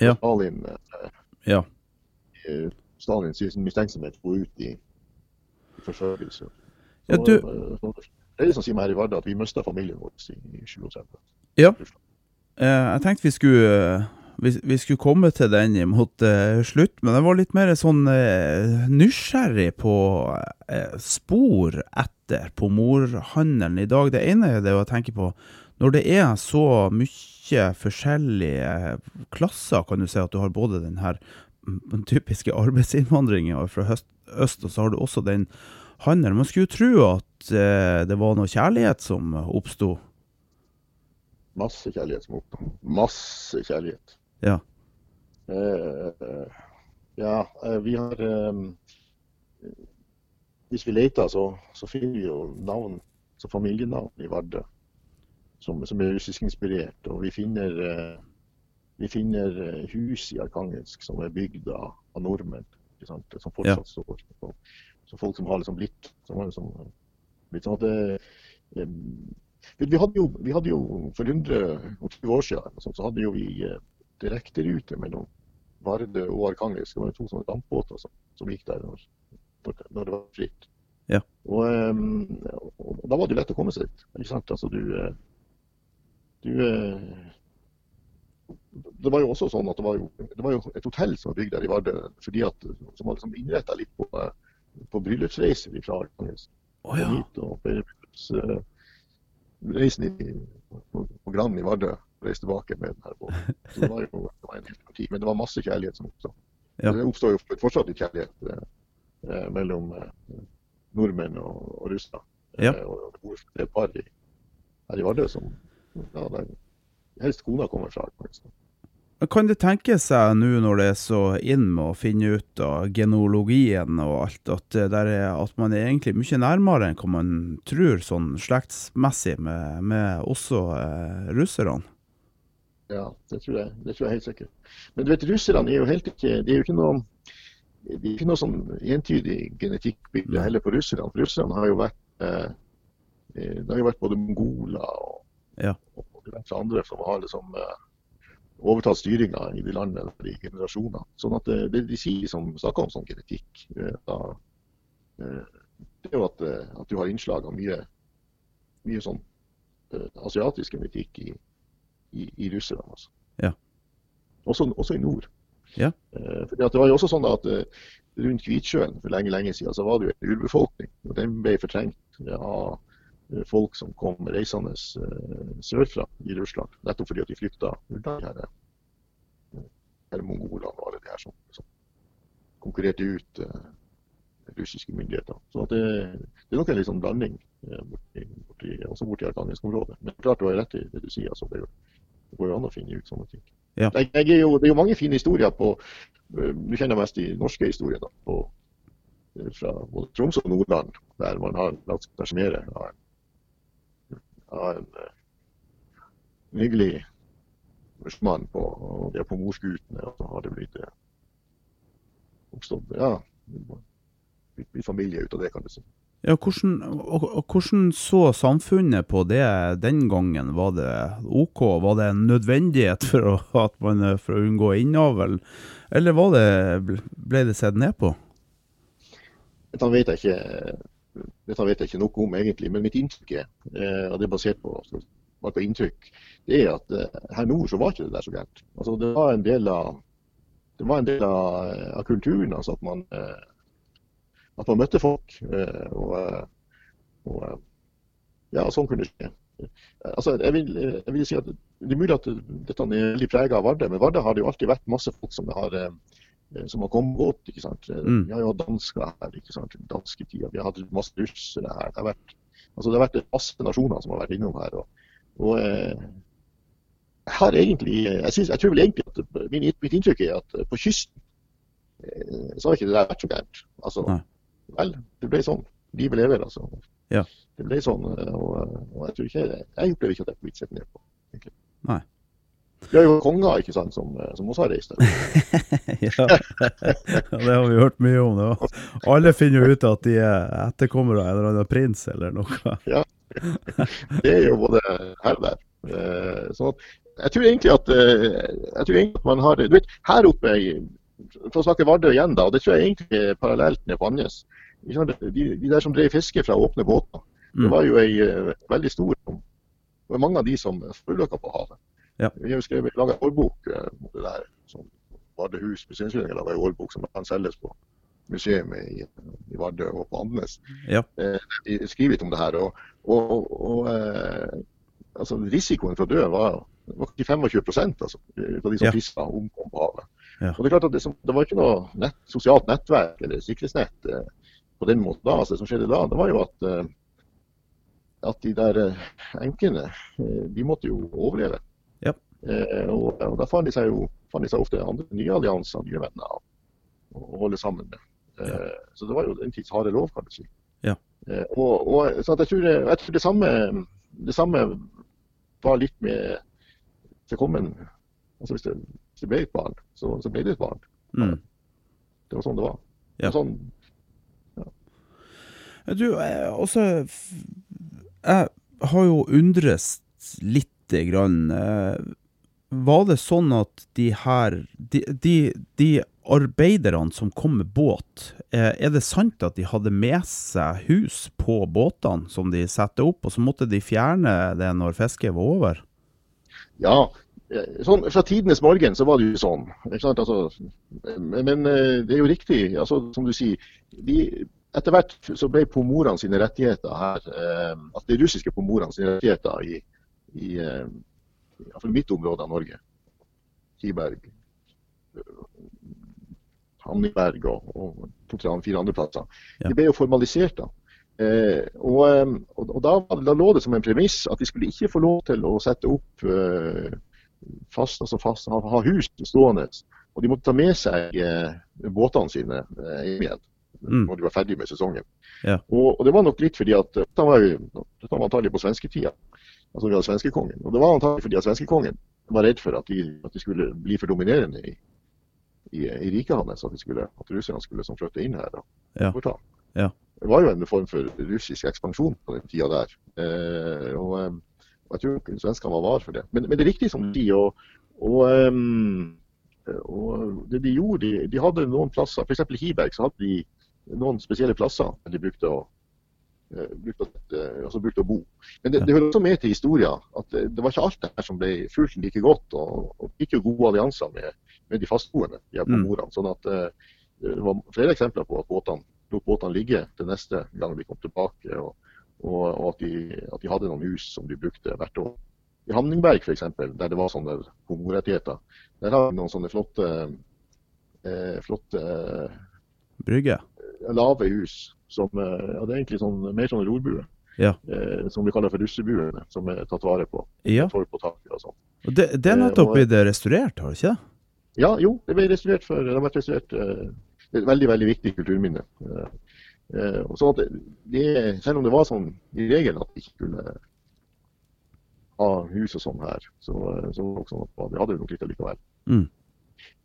Ja. Stalin, eh, Ja. eh, Stalin mistenksomhet går ut i, i forfølgelse. Ja, du- så det er det som sier meg her i Vardø at vi mista familien vår i, i 37. Ja. Jeg tenkte vi skulle, vi, vi skulle komme til den mot uh, slutt, men jeg var litt mer sånn uh, nysgjerrig på uh, spor etter på morhandelen i dag. Det ene er det å tenke på når det er så mye forskjellige klasser, kan du si at du har både den her mm, den typiske arbeidsinnvandringen fra høst, øst, og så har du også den handelen. Man skulle jo tro at eh, det var noe kjærlighet som oppsto. Masse kjærlighet som oppsto. Masse kjærlighet. Ja. Eh, ja, eh, vi har eh, Hvis vi leter, så, så finner vi jo navn, så familienavn i Vardø som, som er russiskinspirert. Og vi finner, vi finner hus i Arkangelsk som er bygd av, av nordmenn. Som fortsatt står. Og, så folk som har liksom blitt som har liksom, blitt sånn at det, vi hadde, jo, vi hadde jo for 120 år siden så hadde jo vi direkterute mellom Vardø og Arkhangelsk. Det var to sånne dampbåter som, som gikk der når, når, det var fritt. Ja. Og, og, og da var det lett å komme seg dit. Ikke sant? Altså, du, eh, du eh, Det var jo også sånn at det var jo, det var jo et hotell som var bygd der i Vardø, fordi at, som var liksom innretta litt på, eh, på bryllupsreiser fra Arkhangelsk. Oh, ja. Hit og feire eh, reisen i, på, på Grand i Vardø reiste tilbake med den her båten. Så det var jo det var en helt parti, men det var masse kjærlighet som oppstod. Ja. Det oppstår jo fortsatt litt kjærlighet eh, eh, mellom eh, nordmenn og, og russere. Ja. Eh, og det bor et par i, her i Vardø som ja, der, helst kona kommer fra. Liksom. Kan det tenke seg nå når det er så inn med å finne ut av genologien og alt, at, er, at man er egentlig mye nærmere enn hva man tror sånn slektsmessig med, med også eh, russerne? Ja, det tror, jeg, det tror jeg helt sikkert. Men du vet, russerne er jo helt ikke Det er jo ikke noe, det er ikke noe sånn entydig genetikkbilde heller på russerne. For russerne har jo vært eh, det har jo vært både mongoler og, Ja. og diverse andre som har liksom eh, overtatt styringa i de landene i generasjoner. Sånn at det, det de sier som snakker om sånn genetikk, eh, da, eh, det er jo at, eh, at du har innslag av mye, mye sånn eh, asiatisk genetikk i, i, i Russland. Altså. Ja. Også, også i nord. Ja. Eh, at det var jo også sånn at eh, rundt Kvitsjøen for lenge lenge siden så var det jo en urbefolkning. og Den ble fortrengt av eh, folk som kom reisende eh, sørfra i Russland. Nettopp fordi at de flykta unna de her, eh, her mongolene og alle de her som, som konkurrerte ut eh, russiske myndigheter. Så det, det er nok en sånn blanding borti, borti, også borti Arkhangelsk-området. Men klart du har rett i det du sier. Altså, det, er jo, det går jo an å finne ut sånne ting. Ja. Jeg, jeg er jo, det er jo mange fine historier på eh, Du kjenner mest de norske historiene på, eh, fra både Troms og Nordland, der man har latt seg sjarmere av en, av en uh, hyggelig mann på, og de er på morskutene, og så har det blitt oppstått ja, blitt familie ut av det, kan du si. Ja, hvordan, og, og hvordan så samfunnet på det den gangen? Var det OK? Var det en nødvendighet for å, at man, for å unngå innavl, eller var det, ble det sett ned på? Dette vet jeg ikke, dette vet jeg ikke noe om egentlig, men mitt inntrykk er, eh, og det er basert på, på inntrykk, det er at eh, her nord så var ikke det der så gærent. Altså, det var en del av, det var en del av, av kulturen, altså at man, eh, at man møtte folk. eh, Og, eh, og eh, ja, sånn kunne det skje. Altså, jeg, vil, jeg vil si at Det er mulig at dette er litt preget av Vardø, men Vardø har det jo alltid vært masse folk som har, som har kommet båt. ikke sant? Mm. Vi har jo hatt dansker her, ikke sant? dansketida. Vi har hatt masse russere her. Det har vært, altså, det har vært masse nasjoner som har vært innom her. og, og eh, jeg har egentlig, jeg, synes, jeg tror vel egentlig at min, mitt inntrykk er at på kysten så har ikke det der vært så gærent. Altså, Nei. Vel, det ble sånn. Livet lever, altså. Ja. Det ble sånn, eh, og, og jeg tror ikke, jeg opplever ikke at jeg er blitt sett ned på. egentlig. Nei. Vi har jo konger ikke sant, som, eh, som også har reist der. ja, det har vi hørt mye om. Det. Alle finner jo ut at de er etterkommere av en eller annen prins eller noe. ja, Det er jo både her og der. Eh, Så jeg tror egentlig at, eh, jeg tror egentlig at man har Du vet, her oppe For å snakke Vardø igjen, da, og det tror jeg egentlig er parallelt med på Andenes. De, de der som drev fiske fra åpne båter, det Mm. var jo ei eh, veldig stor Det var mange av de som forulykka på havet. Ja. Vi har jo skrevet laga årbok eh, om det der. Som Vardøhus museumsforening laga ei årbok som kan selges på museum i, i Vardø og på Andenes. Ja. Eh, de skriver litt om det her. Og, og, og altså, risikoen for å dø var, var ikke 25 altså, av de som Ja. fiska, omkom på havet. Ja. Og Det er klart at det, som, det var ikke noe nett, sosialt nettverk eller sikkerhetsnett eh, på den måten da. Altså, det som skjedde da, det var jo at, eh, at de der eh, enkene, eh, de måtte jo overleve. Ja. Eh, og, og da fant de seg jo fant de seg ofte andre nye allianser, nye venner å, holde sammen med. Eh, Så det var jo en tids harde lov, kan du si. Ja. Eh, og, og, så jeg, tror, jeg tror det samme, det samme var litt med til kommen. Altså hvis det, det ble et barn, så, så ble det et barn. Mm. Det var sånn det var. Ja. Og Sånn, ja. Du, jeg, også, jeg har jo undres lite grann. eh, Var det sånn at de her De, de, de arbeiderne som kom med båt, eh, er det sant at de hadde med seg hus på båtene som de satte opp, og så måtte de fjerne det når fisket var over? ja, eh, sånn, fra tidenes morgen så var det jo sånn. Altså, men, eh, det er jo riktig, altså, som du sier. De, etter hvert så ble pomorene sine rettigheter her, eh, altså de russiske pomorene sine rettigheter i, i eh, mitt område av Norge, Kiberg, Hamniberg og, og to-tre-fire andre plasser, Ja. de ble jo formalisert da. Eh, og, eh, og, og da, da lå det som en premiss at de skulle ikke få lov til å sette opp eh, fast, altså fast, ha, ha hus stående. Og de måtte ta med seg eh, båtene sine eh, hjem igjen Mm. når de var ferdig med sesongen. Ja. Og, og det var nok litt fordi at eh, Dette var dette var antagelig på svensketida, altså vi hadde svenskekongen. Og det var antagelig fordi at svenskekongen var redd for at de, at de skulle bli for dominerende i, i, i riket hans. At, skulle, at russerne skulle som flytte inn her. og Ja. Ja. Det var jo en form for russisk ekspansjon på den tida der. Eh, og, eh, og jeg tror ikke svenskene var var for det. Men, men det er riktig som du sier. Og, og, um, og det de gjorde, de, de hadde noen plasser, f.eks. i Hiberg så hadde de noen spesielle plasser de brukte å, uh, brukte, eh, altså brukte å bo. Men det, det hører også med til historien at det, det var ikke alt det her som ble fulgt like godt. Og, og fikk jo gode allianser med, med de fastboende de Mm. Sånn at uh, det var flere eksempler på at båtene lot båtene ligge til neste gang de kom tilbake. Og, og, og at, de, at de hadde noen hus som de brukte hvert år. I Hamningberg f.eks., der det var sånne homorettigheter, der har vi noen sånne flotte, eh, flotte eh, Brygge. lave hus. Som, eh, ja, det er egentlig sånn, mer sånn rorbuer. Ja. Eh, som vi kaller for russebuene, som er tatt vare på. Ja. På taket og sånn. Og det, det er Eh, nettopp blitt restaurert, har det ikke det? Ja, jo, det ble restaurert for Det har vært restaurert eh, Det er et veldig, veldig viktig kulturminne. Eh, sånn at det, selv om det var sånn i regelen at vi ikke skulle ha hus og sånn her, så, eh, så var det også sånn at vi hadde nok litt allikevel. Mm.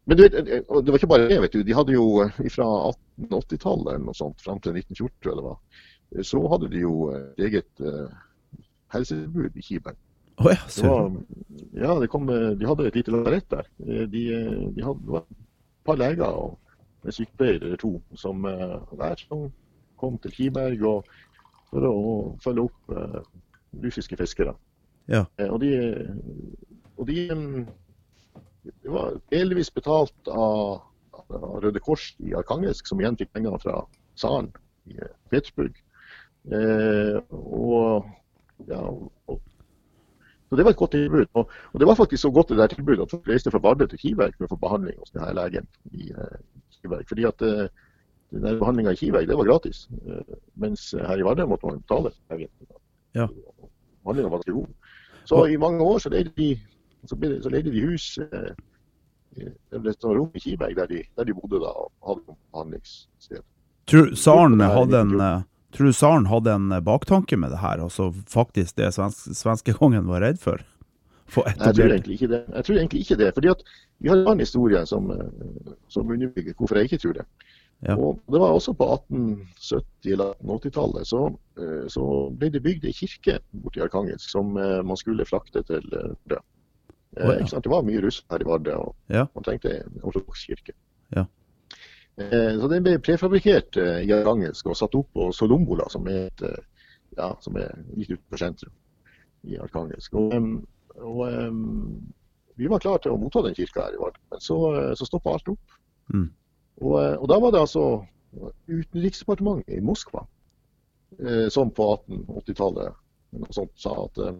Men du vet, eh, det var ikke bare det, vet du. De hadde jo eh, fra 1880-tallet eller noe sånt fram til 1914, tror jeg det var, eh, så hadde de jo eh, et eget eh, helsetilbud i Kiberg. Oh, ja, Det var, ja, det kom, de hadde et lite lasarett der. Eh, De, de hadde det var et par leger og en sykepleier eller to som eh, der som kom til Kiberg og, for å følge opp eh, russiske fiskere. Ja. Eh, og de, og de det var delvis betalt av, av Røde Kors i Arkangelsk, som igjen fikk penger fra tsaren i eh, Petersburg. Eh, og, ja, og så Det var et godt tilbud. Og, og det var faktisk så godt det der tilbudet at folk reiste fra Vardø til Kiberg for å få behandling hos denne legen i eh, Kiberg. Fordi at eh, den behandlinga i Kiberg det var gratis. Eh, mens her i Vardø måtte man betale. Ja. Behandlinga var ganske god. Så i mange år så leide de, så ble det, så leide de hus eller i- det et rom i Kiberg der de, der de bodde da og hadde behandlingssted. Tror Saren det her hadde en eh, Tror du Saren hadde en eh, baktanke med det her, altså faktisk det svenske, svenskekongen var redd for? Jeg tror egentlig ikke det. Jeg tror egentlig ikke det, fordi at Vi har en annen historie som, eh, som underbygger hvorfor jeg ikke tror det. Ja. Og Det var også på 1870- eller 1880-tallet så, eh, så ble det bygd ei kirke borti Arkangelsk som eh, man skulle frakte til eh, Vardø. Oh, ja. Det var mye russ her i Vardø, og Ja. man trengte en ortodoks kirke. Ja. Så den ble prefabrikkert i Arkangelsk og satt opp på Solombola, som et, ja, som er litt utenfor sentrum i Arkangelsk. Og, og vi var klare til å motta den kirka her i Vardø, men så, så stoppa alt opp. Mm. Og, eh, og da var det altså Utenriksdepartementet i Moskva eh, som på 1880-tallet sa at eh,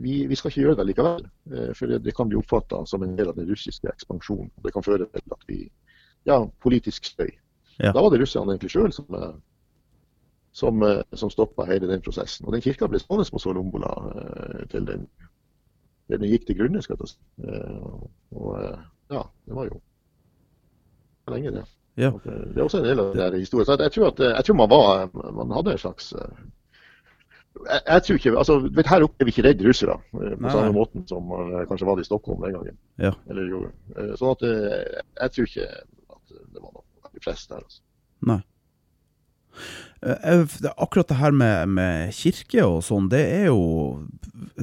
vi, vi skal ikke gjøre det likevel. eh, For det, det kan bli oppfatta som en del av den russiske ekspansjonen. Det kan føre til at vi Ja, politisk støy. Ja. Da var det russerne egentlig sjøl som, eh, som, eh, som stoppa hele den prosessen. Og den kirka ble stående på Solombola eh, til den, den gikk til grunne, skal jeg si. Eh, Og eh, ja, det var jo lenge, det. Ja. Det det er også en del av det historien. Så jeg, tror at, jeg tror man var Man hadde en slags eh, jeg, jeg tror ikke, altså, vet, Her oppe er vi ikke redd russere, eh, på Nei, samme nei. måten som man eh, kanskje var det i Stockholm den gangen. Ja. Eller. Eh, Sånn at eh, jeg tror ikke at det var noe de fleste der. Altså. Eh, eh, Akkurat det her med, med kirke og sånn, det er jo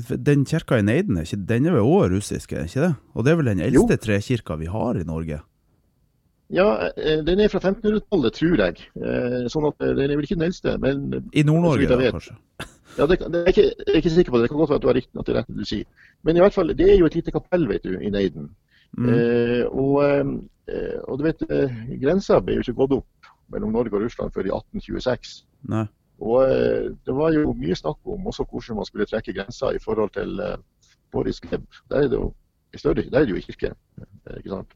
Den kirka i Neiden, den er vel òg russisk, er ikke det? Og det er vel den eldste trekirka vi har i Norge? Ja, eh, den er fra 1500-tallet, tror jeg. Eh, Sånn at eh, Den er vel ikke den eldste, men I Nord-Norge, da, kanskje? ja, det, det er ikke, jeg er ikke sikker på det. Det kan godt være at du har riktig, at det er rett det du sier. Men i hvert fall, det er jo et lite kapell vet du, i Neiden. Mm. Eh, og, eh, og du vet, grensa ble jo ikke gått opp mellom Norge og Russland før i 1826. Nei. Og eh, det var jo mye snakk om også hvordan man skulle trekke grensa i forhold til Boris Gleb. Der er det jo i større, der er det jo i kirke. ikke sant?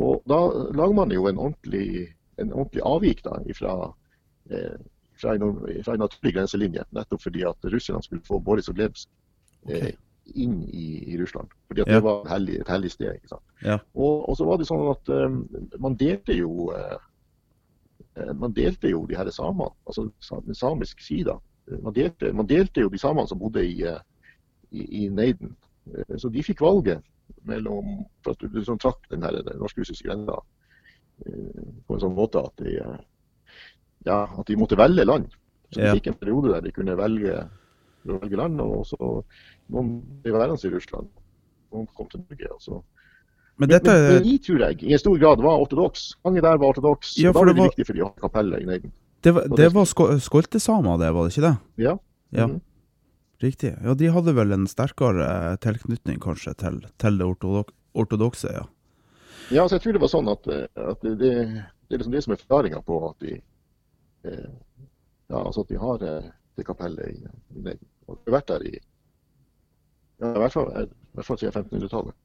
Og da lager man jo en ordentlig, en ordentlig avvik da, ifra, eh, fra, en, fra en naturlig grenselinje, nettopp fordi at russerne skulle få Boris og Glebs eh, inn i, i Russland. Fordi at Ja. det var et hellig, et hellig sted. ikke sant? Ja. Og, og så var det sånn at eh, man delte jo eh, eh, man delte jo de her samene, altså den samiske sida. Man delte, man delte jo de samene som bodde i, eh, i, i Neiden. Så de fikk valget mellom for at du liksom trakk den her den norsk-russiske grensa eh, på en sånn måte at de, eh, ja, at de måtte velge land. Så de gikk en periode der de kunne velge, velge land, og så noen ble værende i Russland. Noen kom til Norge. og så Men men, dette men, de tror jeg i en stor grad var ortodoks. Mange der var ortodoks. Ja, da ble var det var- viktig for de å ha kapellet i Neiden. Det var, det det- var sko skoltesamer, det, var det ikke det? Ja. Ja. Mhm. Riktig. Ja, de hadde vel en sterkere eh, tilknytning kanskje til, til det ortodok ortodokse, ja. ja, så jeg tror det var sånn at, eh, at det, det, det er liksom det som er forklaringa på at de eh, ja, altså at de har eh, det kapellet i, i. Og har vært der i ja, i hvert fall, i hvert fall siden 1500-tallet.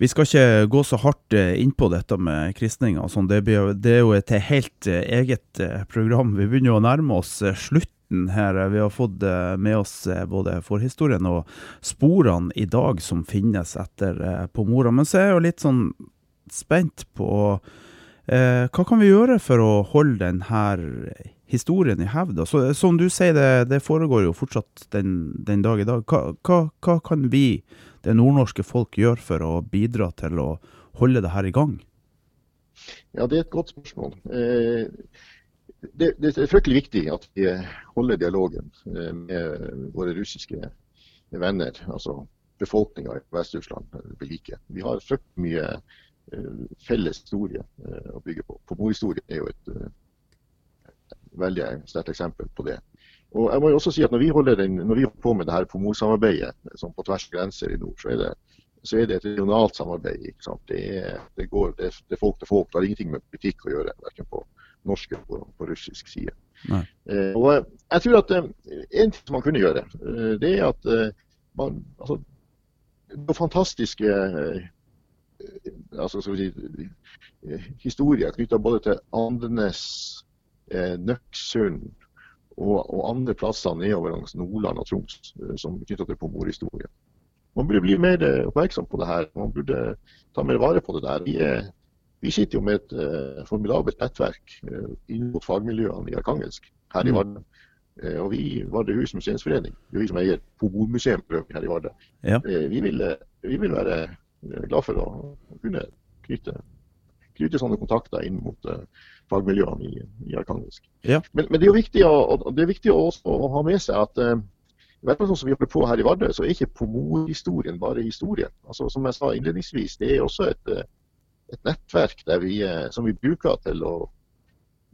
Vi skal ikke gå så hardt inn på dette med kristninga. sånn. Det, det er jo et helt eget program. Vi begynner jo å nærme oss eh, slutten her. Vi har fått eh, med oss eh, både forhistorien og sporene i dag som finnes etter Pomora. Men så er jeg jo litt sånn spent på eh, hva kan vi gjøre for å holde denne historien i hevd? Som du sier, det, det foregår jo fortsatt den, den dag i dag. Hva, hva, hva kan vi det nordnorske folk gjøre for å bidra til å holde det her i gang? Ja, det er et godt spørsmål. Eh, det, det er fryktelig viktig at vi holder dialogen eh, med våre russiske venner, altså befolkninga i Vest-Russland, eh, like. Vi har fryktelig mye eh, felles historie å bygge på. Pomorhistorien er jo et veldig sterkt eksempel på det. Og jeg må jo også si at Når vi holder, den, når vi holder på med det her pomorsamarbeidet som på tvers av grenser i nord, så er det så er det et regionalt samarbeid. Det er, det går, det er folk til folk. Det har ingenting med politikk å gjøre, verken på norsk eller på, på russisk side. Eh, og eh, jeg tror at eh, En ting som man kunne gjøre, eh, det er at eh, man altså, Det fantastiske altså, skal vi si, historier knytta både til Andenes, eh, Nøksund og, og andre plasser nedover langs Nordland og Troms som knytta til pomorhistorie. Man burde bli mer oppmerksom på det her. Man burde ta mer vare på det der. Vi, er, vi sitter jo med et eh, formidabelt nettverk eh, inn mot fagmiljøene i Arkangelsk her i Mm. Vardø. Eh, og vi, Vardø Hus museumsforening, det er vi som eier Pomormuseum her i Vardø, Ja. eh, vi, vil, eh, vi vil være eh, glad for å kunne knytte, knytte sånne kontakter inn mot fagmiljøene i, i Arkangelsk. Ja. Men, men det er jo viktig å, er viktig å å ha med seg at i hvert fall sånn som vi holder på her i Vardø, så er ikke pomorhistorien bare historien. Altså, som jeg sa innledningsvis, det er også et, et nettverk vi, eh, som vi bruker til å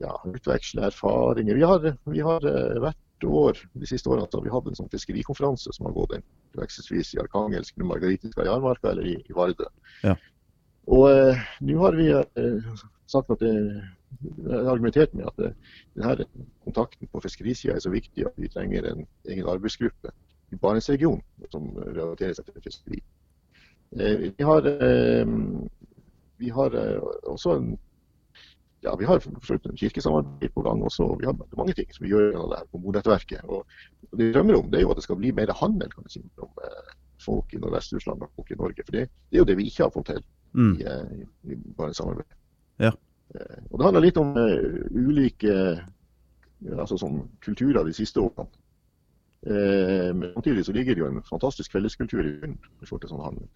ja, utveksle erfaringer. Vi har, vi har eh, hvert år de siste årene har vi hatt en sånn fiskerikonferanse som har gått inn vekselsvis i Arkangelsk, Margaritiska i Armarka eller i, i Vardø. Ja. Og eh, nå har vi eh, sagt at det, argumentert med at det, denne kontakten på fiskerisida er så viktig at vi trenger en egen arbeidsgruppe i Barentsregionen som relaterer seg til fiskeri. Eh, vi har, eh, vi har eh, også en ja, vi har kirkesamarbeid på gang også. og Vi har mange ting som vi gjør gjennom det her på. Og og Det vi drømmer om, det er jo at det skal bli mer handel kan si, mellom eh, folk i Nordvest-Russland og folk i Norge. For det, det er jo det vi ikke har fått til Mm. i, eh, i, bare samarbeid. Ja. Og Det handler litt om uh, ulike altså sånn kulturer de siste årene. Uh, men samtidig så ligger det jo en fantastisk felleskultur i bunnen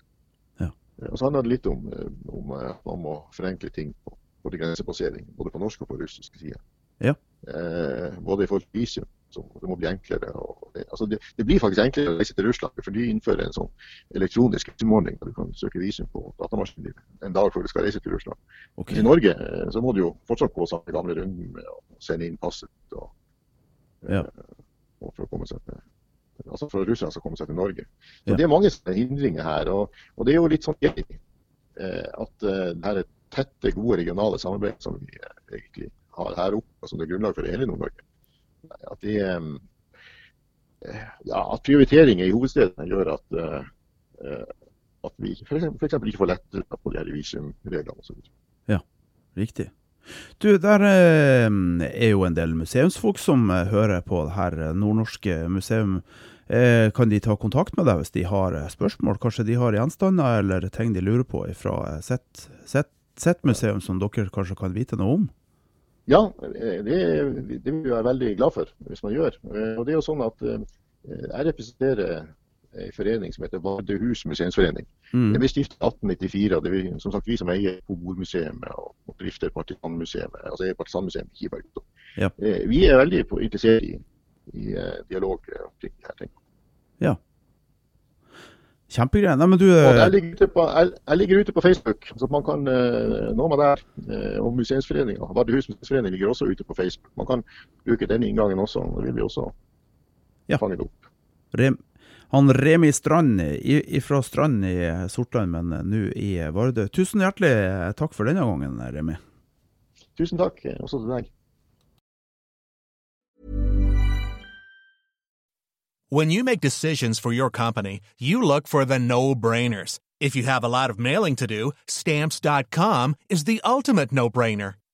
og så handler det litt om, eh, om eh, at man må forenkle ting på både grensepassering, både på norsk og på russisk side. Ja. Eh, både i forhold til visum, så det må bli enklere. Det, altså det, det blir faktisk enklere å reise til Russland, for de innfører en sånn elektronisk visumordning der du kan søke visum på datamaskinen din en dag før du skal reise til Russland. Okay. I Norge eh, så må du jo fortsatt gå samme gamle runden med å sende inn passet. Og, eh, Ja. og for å komme seg til Altså for at russerne skal komme seg til Norge. Så Ja. Det er mange hindringer her. Og, og det er jo litt sånn gøy eh, at eh, det her tette, gode regionale samarbeidet som vi eh, egentlig har her oppe, som det er grunnlag for i hele Nord-Norge, at, eh, ja, at prioriteringer i hovedstedene gjør at, at vi f.eks. ikke får lettere på de her visumreglene osv. Riktig. Du, der eh, er jo en del museumsfolk som eh, hører på det her eh, nordnorske museum. Kan de ta kontakt med deg hvis de har spørsmål? Kanskje de har gjenstander eller ting de lurer på fra sitt, sitt, sitt museum som dere kanskje kan vite noe om? Ja, det, det er vi veldig glad for hvis man gjør. Og det er jo sånn at Jeg representerer en forening som heter Vardøhus museumsforening. Mm. Den ble stiftet 1894. og Det er som sagt vi som eier Pomormuseet og, og drifter Partisanmuseet. Altså Partisanmuseet i Kiberg. Ja. Vi er veldig interessert i i uh, dialog omkring de her tingene. Ja. Kjempegreier. Nei, men du jeg ligger, på, jeg, jeg, ligger ute på Facebook, så man kan uh, nå meg der. Uh, og Museumsforeninga, Vardøhus museumsforening ligger også ute på Facebook. Man kan bruke den inngangen også. Det vil vi også ja. fange opp. Rem, han Remi Strand fra Strand i Sortland, men nå i Vardø. Tusen hjertelig takk for denne gangen, Remi. Tusen takk, også til deg. When you make decisions for your company, you look for the no-brainers. If you have a lot of mailing to do, stamps.com is the ultimate no-brainer.